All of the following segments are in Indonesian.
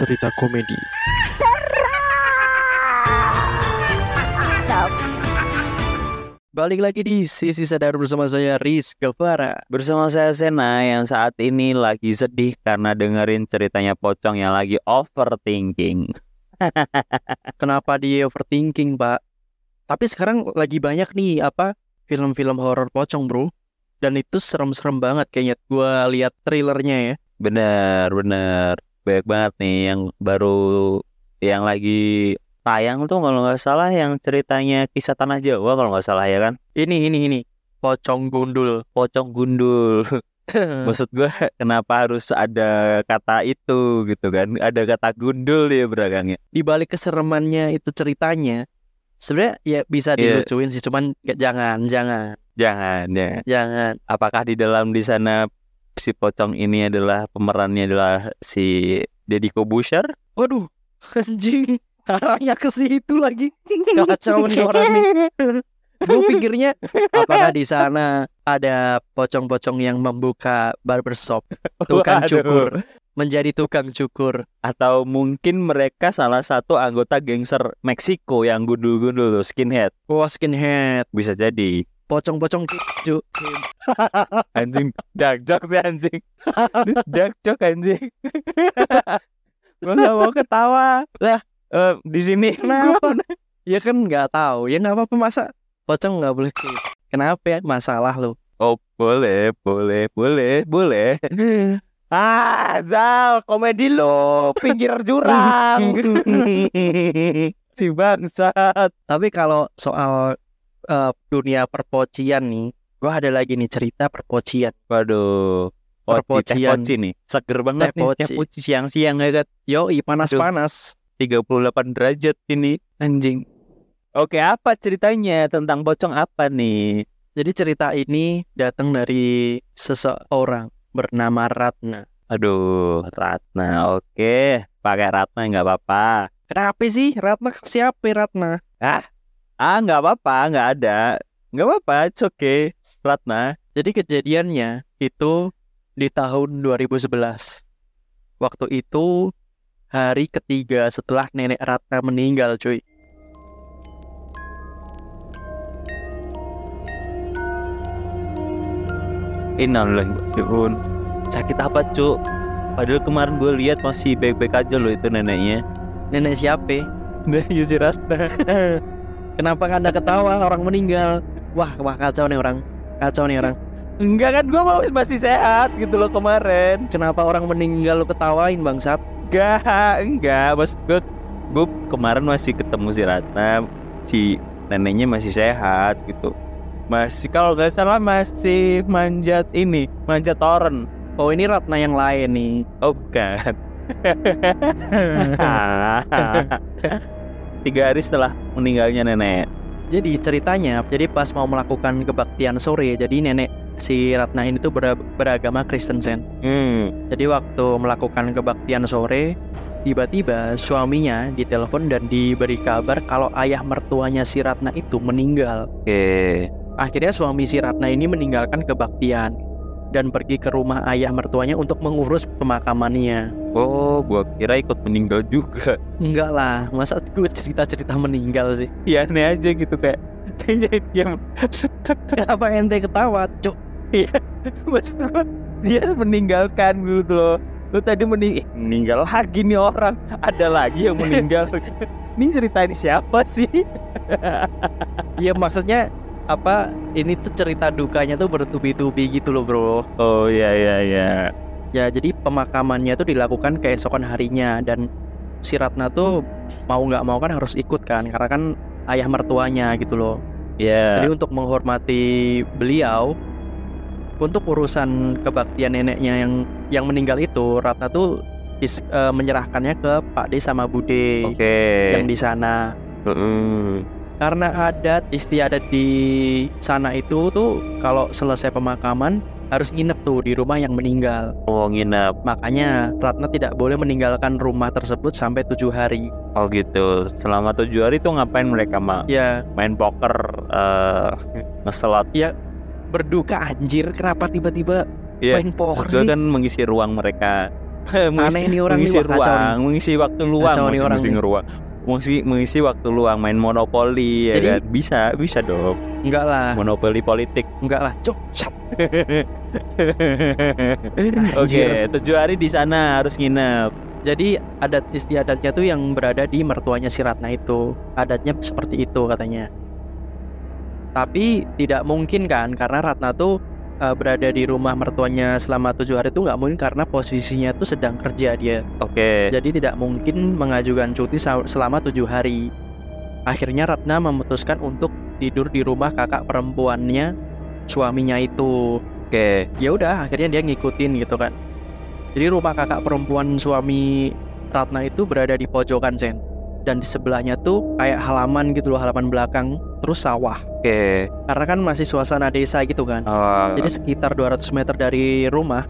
cerita komedi. Balik lagi di Sisi Sadar bersama saya Riz Gavara Bersama saya Sena yang saat ini lagi sedih karena dengerin ceritanya Pocong yang lagi overthinking. Kenapa dia overthinking pak? Tapi sekarang lagi banyak nih apa film-film horor pocong bro Dan itu serem-serem banget kayaknya gua lihat trailernya ya Bener, bener. Banyak banget nih yang baru yang lagi tayang tuh kalau nggak salah yang ceritanya kisah tanah Jawa kalau nggak salah ya kan. Ini ini ini Pocong gundul Pocong gundul. Maksud gua kenapa harus ada kata itu gitu kan? Ada kata gundul ya belakangnya. Di balik keseremannya itu ceritanya sebenarnya ya bisa Iya. dilucuin sih cuman jangan jangan Jangan ya. jangan Apakah di dalam di sana si pocong ini adalah pemerannya adalah si Deddy Kobusher? Waduh anjing arahnya ke situ lagi kacau nih orang nih gue pikirnya apakah di sana ada pocong-pocong yang membuka barbershop tukang Waduh. cukur menjadi tukang cukur Atau mungkin mereka salah satu anggota gangster Meksiko yang gundul-gundul skinhead. wah skinhead Bisa jadi. Pocong-pocong cu Anjing dark joke sih anjing. dark joke anjing. Gua gak mau ketawa. Lah, eh, di sini kenapa ya kan nggak tahu ya nggak apa-apa masa pocong nggak boleh klip kenapa ya masalah lo Oh, boleh, boleh, boleh, boleh. Ah, Zal, komedi lo, pinggir jurang. si bangsat. tapi kalau soal eh, dunia perpocian nih gua ada lagi nih cerita perpocian Waduh. Poci, teh Perpocian. poci nih. Seger banget Teh nih teh poci. poci siang-siang ya kan. yoi panas-panas 38 derajat ini. Anjing. Oke, apa ceritanya tentang pocong apa nih? Jadi cerita ini datang dari seseorang bernama Ratna. Aduh, Ratna. Oke, pakai Ratna nggak apa-apa. Kenapa sih Ratna siapa Ratna? Ah, nggak apa-apa, nggak ada. Nggak apa-apa, it's okay. Ratna. Jadi kejadiannya itu di tahun 2011. Waktu itu hari ketiga setelah nenek Ratna meninggal, cuy. Innalillahi Sakit apa, Cuk? Padahal kemarin gue lihat masih baik-baik aja loh itu neneknya. Nenek siapa? Nah, ya si Ratna. Kenapa Anda ketawa orang meninggal? Wah, wah kacau nih orang. Kacau nih orang. Enggak kan gue mau masih sehat gitu loh kemarin. Kenapa orang meninggal lu ketawain, Bangsat? Enggak, enggak. Maksud gue, gue kemarin masih ketemu si Ratna, si neneknya masih sehat gitu. Masih kalau nggak salah masih manjat ini, manjat toren. Oh, ini Ratna yang lain nih. Oh bukan. Tiga hari setelah meninggalnya nenek. Jadi ceritanya, jadi pas mau melakukan kebaktian sore, jadi nenek si Ratna ini tuh ber- beragama Kristen Sen. Hmm. Jadi waktu melakukan kebaktian sore, tiba-tiba suaminya ditelepon dan diberi kabar kalau ayah mertuanya si Ratna itu meninggal. Oke. Akhirnya suami si Ratna ini meninggalkan kebaktian dan pergi ke rumah ayah mertuanya untuk mengurus pemakamannya. Oh, gua kira ikut meninggal juga. Enggak lah, masa gue cerita-cerita meninggal sih? Ya aneh aja gitu kayak. Yang Kenapa ente ketawa, cuk? maksud gua dia meninggalkan gitu loh. Lu tadi mening eh, meninggal lagi nih orang. Ada lagi yang meninggal. ini ceritain siapa sih? Iya maksudnya apa? Ini tuh cerita dukanya tuh bertubi-tubi gitu loh bro. Oh iya iya iya. Ya jadi pemakamannya tuh dilakukan keesokan harinya dan si Ratna tuh mau nggak mau kan harus ikut kan karena kan ayah mertuanya gitu loh. Iya. Jadi untuk menghormati beliau untuk urusan kebaktian neneknya yang yang meninggal itu Ratna tuh dis- eh, menyerahkannya ke Pak D sama Bude Oke. yang di sana. Mm-mm. Karena adat istiadat di sana itu tuh kalau selesai pemakaman harus nginep tuh di rumah yang meninggal. Oh nginep. Makanya Ratna tidak boleh meninggalkan rumah tersebut sampai tujuh hari. Oh gitu. Selama tujuh hari tuh ngapain mereka mah? Ya Main poker, eh ngeselot. berduka anjir. Kenapa tiba-tiba Iya. main poker sih? kan mengisi ruang mereka. mengisi, Aneh nih orang mengisi wah, kacau nih. ruang, mengisi waktu luang, Kacau mengisi, orang nih. Mengisi, mengisi waktu luang main monopoli ya Jadi- kan? Bisa, bisa dong. Enggak lah, Monopoli politik. enggak lah. Sat. Oke, tujuh hari di sana harus nginep. Jadi adat istiadatnya tuh yang berada di mertuanya si Ratna itu. Adatnya seperti itu katanya. Tapi tidak mungkin kan karena Ratna tuh eh, berada di rumah mertuanya selama tujuh hari itu nggak mungkin karena posisinya tuh sedang kerja dia. Oke. Jadi tidak mungkin mengajukan cuti selama tujuh hari. Akhirnya Ratna memutuskan untuk tidur di rumah kakak perempuannya suaminya itu. Oke. Ya udah, akhirnya dia ngikutin gitu kan. Jadi rumah kakak perempuan suami Ratna itu berada di pojokan Sen. Dan di sebelahnya tuh kayak halaman gitu loh, halaman belakang, terus sawah. Oke. Karena kan masih suasana desa gitu kan. Oh, Jadi sekitar 200 meter dari rumah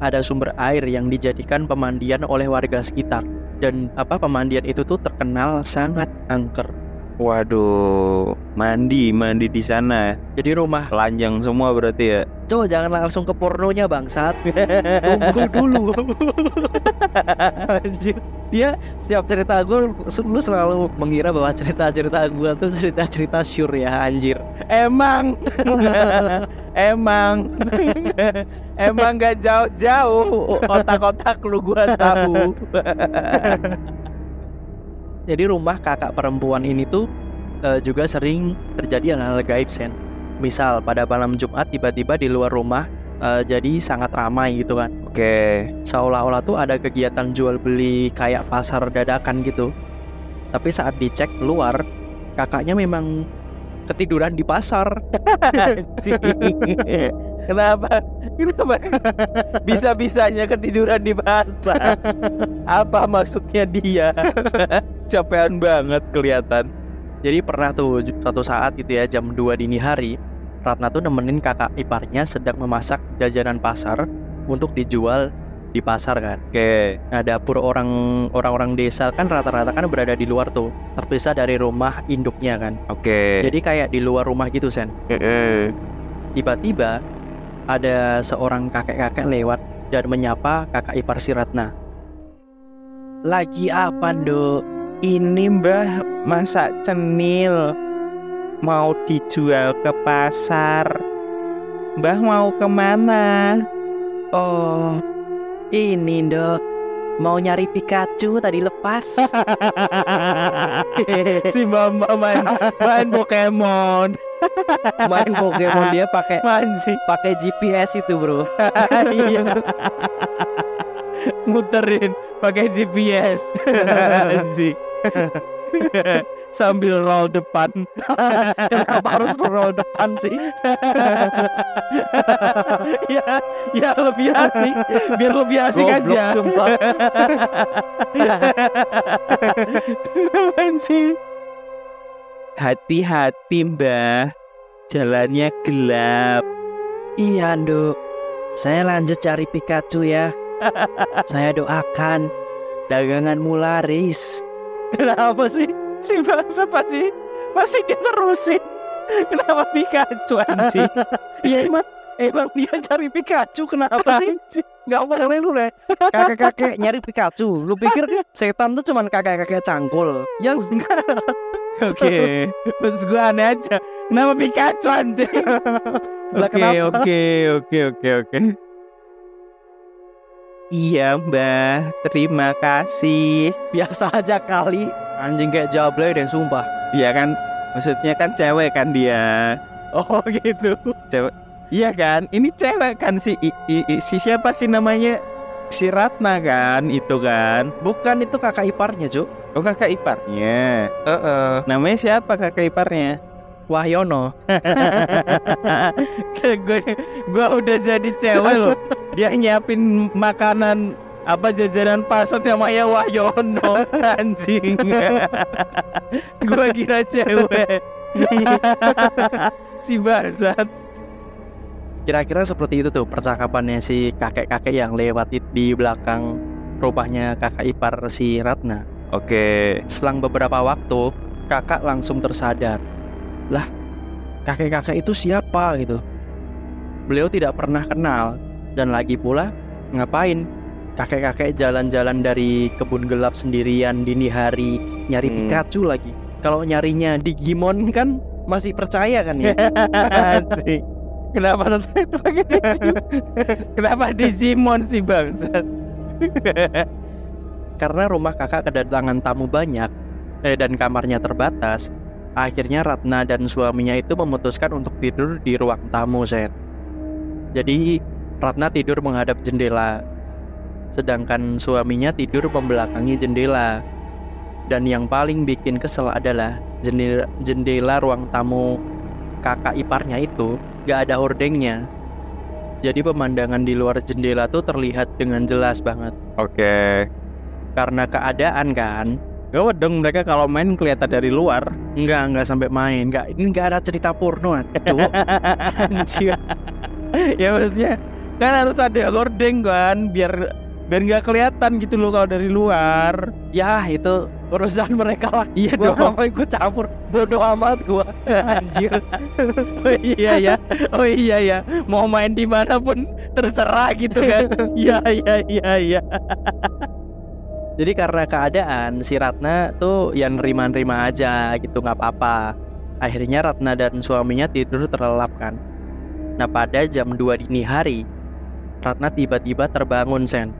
ada sumber air yang dijadikan pemandian oleh warga sekitar. Dan apa pemandian itu tuh terkenal sangat angker. Waduh, mandi, mandi di sana. Jadi rumah, Telanjang semua berarti ya. coba jangan langsung ke pornonya bangsat. Tunggu dulu. Anjir. Dia setiap cerita gue lu selalu mengira bahwa cerita-cerita gue tuh cerita-cerita syur ya anjir. Emang, emang, emang gak jauh-jauh otak-otak lu gua tahu. Jadi rumah kakak perempuan ini tuh eh, juga sering terjadi hal-hal gaib sen. Misal pada malam Jumat tiba-tiba di luar rumah eh, jadi sangat ramai gitu kan. Oke, Seolah-olah tuh ada kegiatan jual beli kayak pasar dadakan gitu. Tapi saat dicek keluar kakaknya memang ketiduran di pasar. Kenapa? Kenapa? Bisa-bisanya ketiduran di pasar. Apa maksudnya dia? Capean banget kelihatan. Jadi pernah tuh suatu saat gitu ya jam 2 dini hari Ratna tuh nemenin kakak iparnya sedang memasak jajanan pasar untuk dijual di pasar kan. Oke, Nah dapur orang orang-orang desa kan rata-rata kan berada di luar tuh terpisah dari rumah induknya kan. oke. Jadi kayak di luar rumah gitu sen. Heeh. Tiba-tiba ada seorang kakek-kakek lewat dan menyapa kakak ipar si Ratna. Lagi apa nduk? Ini mbah masak cenil Mau dijual ke pasar Mbah mau ke mana? Oh, ini nduk. Mau nyari Pikachu tadi lepas. si mama main, main Pokemon Main Pokemon dia pakai Mancing pakai GPS itu, Bro. Iya. Muterin pakai GPS Anjing. Sambil roll depan. Kenapa harus roll depan sih? Ya, ya lebih asik. Biar lebih asik Goblok, aja. sumpah. Hati-hati mbah Jalannya gelap Iya, Nduk. Saya lanjut cari Pikachu ya. Saya doakan daganganmu laris. Kenapa sih? Si bangsa pasti Masih diterusin Kenapa Pikachu anjing? Iya, emang emang dia cari Pikachu kenapa sih? Gak boleh lu deh. Kakek-kakek nyari Pikachu. Lu pikir setan tuh cuman kakek-kakek cangkul? Yang enggak. Oke. Maksud gue aneh aja. Kenapa Pikachu anjing? Lah, Oke oke oke oke oke. Iya mbah. Terima kasih. Biasa aja kali. Anjing kayak jablay deh, sumpah. Iya kan? Maksudnya kan cewek kan dia. Oh gitu. Cewek. Iya kan? Ini cewek kan si i- i- i- Si siapa sih namanya? Si Ratna kan? Itu kan? Bukan itu kakak iparnya, Cuk. Oh kakak iparnya Heeh. Namanya siapa kakak iparnya? Wahyono. gue gue udah jadi cewek loh dia nyiapin makanan apa jajanan pasar namanya Wahyono anjing gue kira cewek si bangsat Kira-kira seperti itu tuh percakapannya si kakek-kakek yang lewat di- di belakang rumahnya kakak ipar si Ratna. Oke Selang beberapa waktu, kakak langsung tersadar. Lah, kakek-kakek itu siapa gitu? Beliau tidak pernah kenal dan lagi pula ngapain kakek-kakek jalan-jalan dari kebun gelap sendirian dini hari nyari Hmm. Pikachu lagi. Kalau nyarinya Digimon kan masih percaya kan ya? Kenapa pakai? Kenapa Digimon sih bangsat? Karena rumah kakak kedatangan tamu banyak eh, dan kamarnya terbatas, akhirnya Ratna dan suaminya itu memutuskan untuk tidur di ruang tamu, Sen. Jadi Ratna tidur menghadap jendela, sedangkan suaminya tidur membelakangi jendela. Dan yang paling bikin kesel adalah jendela, jendela ruang tamu kakak iparnya itu gak ada hordengnya. Jadi pemandangan di luar jendela tuh terlihat dengan jelas banget Oke. Karena keadaan kan Gak dong mereka kalau main kelihatan dari luar. Enggak, enggak sampai main. Enggak, ini enggak ada cerita porno, ya maksudnya kan harus ada lordeng kan biar biar nggak kelihatan gitu loh kalau dari luar. ya, itu urusan mereka lah. Iya Gua dong. ngapain gue campur? Bodoh amat gua. Anjir. Oh iya ya. Oh iya ya. Mau main di mana pun terserah gitu kan. Iya iya iya iya. Jadi karena keadaan si Ratna tuh yang nerima-nerima aja gitu nggak apa-apa. Akhirnya Ratna dan suaminya tidur terlelap kan. Nah pada jam 2 dini hari, Ratna tiba-tiba terbangun Sen.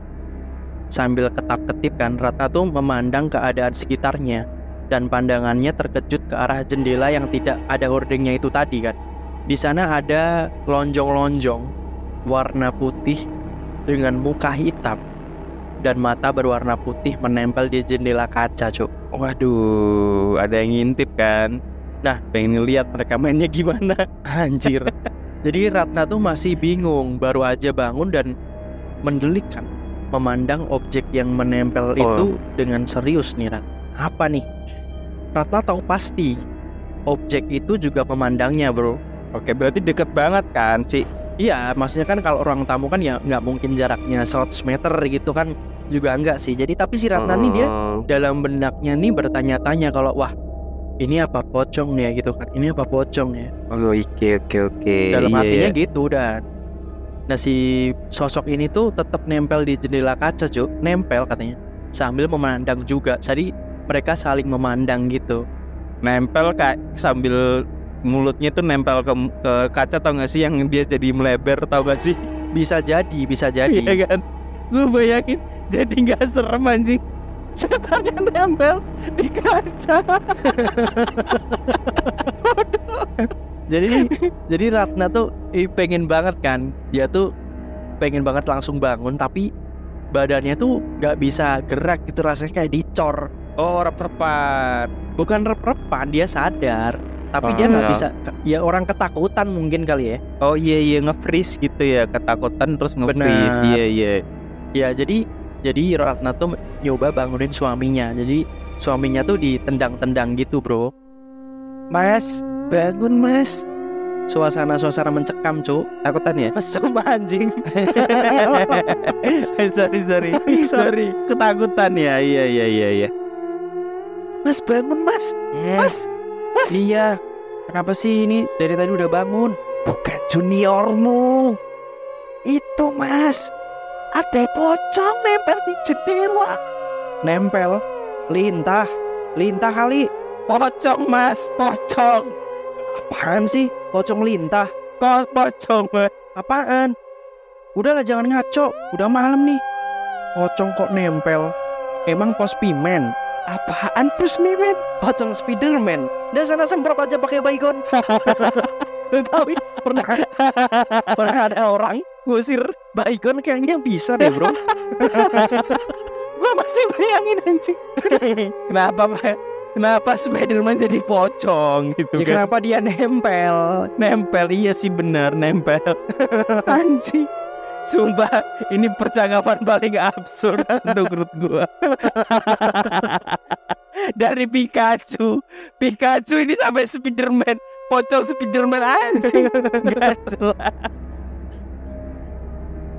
Sambil ketap-ketip kan, Ratna tuh memandang keadaan sekitarnya dan pandangannya terkejut ke arah jendela yang tidak ada hordengnya itu tadi kan. Di sana ada lonjong-lonjong warna putih dengan muka hitam dan mata berwarna putih menempel di jendela kaca, Cuk. Waduh, ada yang ngintip kan. Nah, pengen lihat mereka mainnya gimana. Anjir. Jadi Ratna tuh masih bingung, baru aja bangun dan mendelik kan memandang objek yang menempel itu dengan serius nih Rat. Apa nih? Ratna tahu pasti objek itu juga memandangnya, Bro. Oke, berarti deket banget kan, Ci? Iya, maksudnya kan kalau orang tamu kan ya nggak mungkin jaraknya 100 meter gitu kan juga enggak sih. Jadi tapi si Ratna nih dia Oh. dalam benaknya nih bertanya-tanya kalau wah ini apa pocong ya gitu kan ini apa pocong ya Oh, oke oke oke. dalam Iya, hatinya iya. gitu dan nah si sosok ini tuh tetap nempel di jendela kaca cuk nempel katanya sambil memandang juga jadi mereka saling memandang gitu nempel kayak sambil mulutnya tuh nempel ke, ke kaca tau gak sih yang dia jadi melebar tau gak sih? bisa jadi bisa jadi Iya kan? Gue bayangin jadi nggak serem anjing. Setan yang nempel di kaca. jadi jadi Ratna tuh eh, pengen banget kan dia tuh pengen banget langsung bangun tapi badannya tuh nggak bisa gerak gitu rasanya kayak dicor Oh, rep-repan. bukan rep-repan dia sadar tapi dia Oh, nggak iya. bisa ya orang ketakutan mungkin kali ya Oh iya iya nge-freeze gitu ya, ketakutan terus nge-freeze. Iya iya. ya jadi jadi Ratna tuh nyoba bangunin suaminya. Jadi suaminya tuh ditendang-tendang gitu bro. Mas, bangun Mas. suasana-suasana mencekam cuk. Takutan ya? mesum anjing. Sorry sorry. Sorry. Ketakutan ya? Iya iya iya iya. Mas bangun Mas. Mas Mas. Iya. Kenapa sih ini dari tadi udah bangun? Bukan juniormu. Itu Mas ada pocong nempel di jendela. Nempel? Lintah. Lintah kali. Pocong Mas pocong. Apaan sih? Pocong lintah? Kok pocong Mas? Apaan? Udahlah jangan ngaco. Udah malam nih. Pocong kok nempel? Emang pos pimen? Apaan pus mimin pocong Spiderman. Dan sana semprot aja pakai baygon. Tapi pernah? Pernah ada orang ngusir baygon kayaknya bisa deh bro. Gua masih bayangin anjing. Kenapa Pak? kenapa Spiderman jadi pocong gitu ya kan? kenapa dia nempel? Nempel iya sih bener nempel. Anjing. Sumpah ini percakapan paling absurd menurut gua. Dari Pikachu. Pikachu ini sampai Spiderman. Pocong Spiderman anjing. Nggak jelas.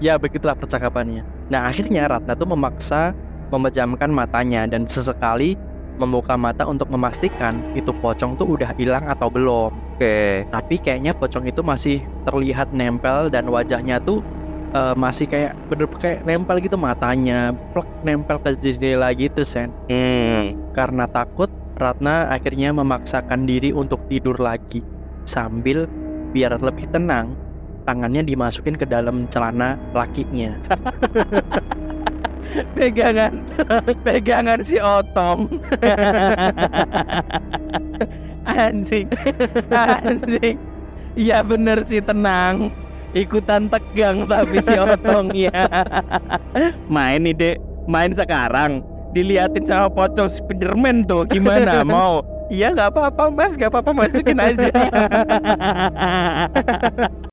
Ya begitulah percakapannya nah akhirnya Ratna tuh memaksa memejamkan matanya dan sesekali membuka mata untuk memastikan itu pocong tuh udah hilang atau belum oke tapi kayaknya pocong itu masih terlihat nempel dan wajahnya tuh eh, masih kayak bener kayak nempel gitu matanya, plek nempel ke jendela gitu sen. Hmm. Karena takut, Ratna akhirnya memaksakan diri untuk tidur lagi sambil biar lebih tenang, tangannya dimasukin ke dalam celana lakinya. Pegangan pegangan si Otong. anjing. Anjing. Iya bener sih tenang. Ikutan tegang tapi si Otong ya. main nih, Dek. Main sekarang. Diliatin sama pocong Spiderman tuh gimana mau? Iya nggak apa-apa mas, nggak apa-apa masukin aja.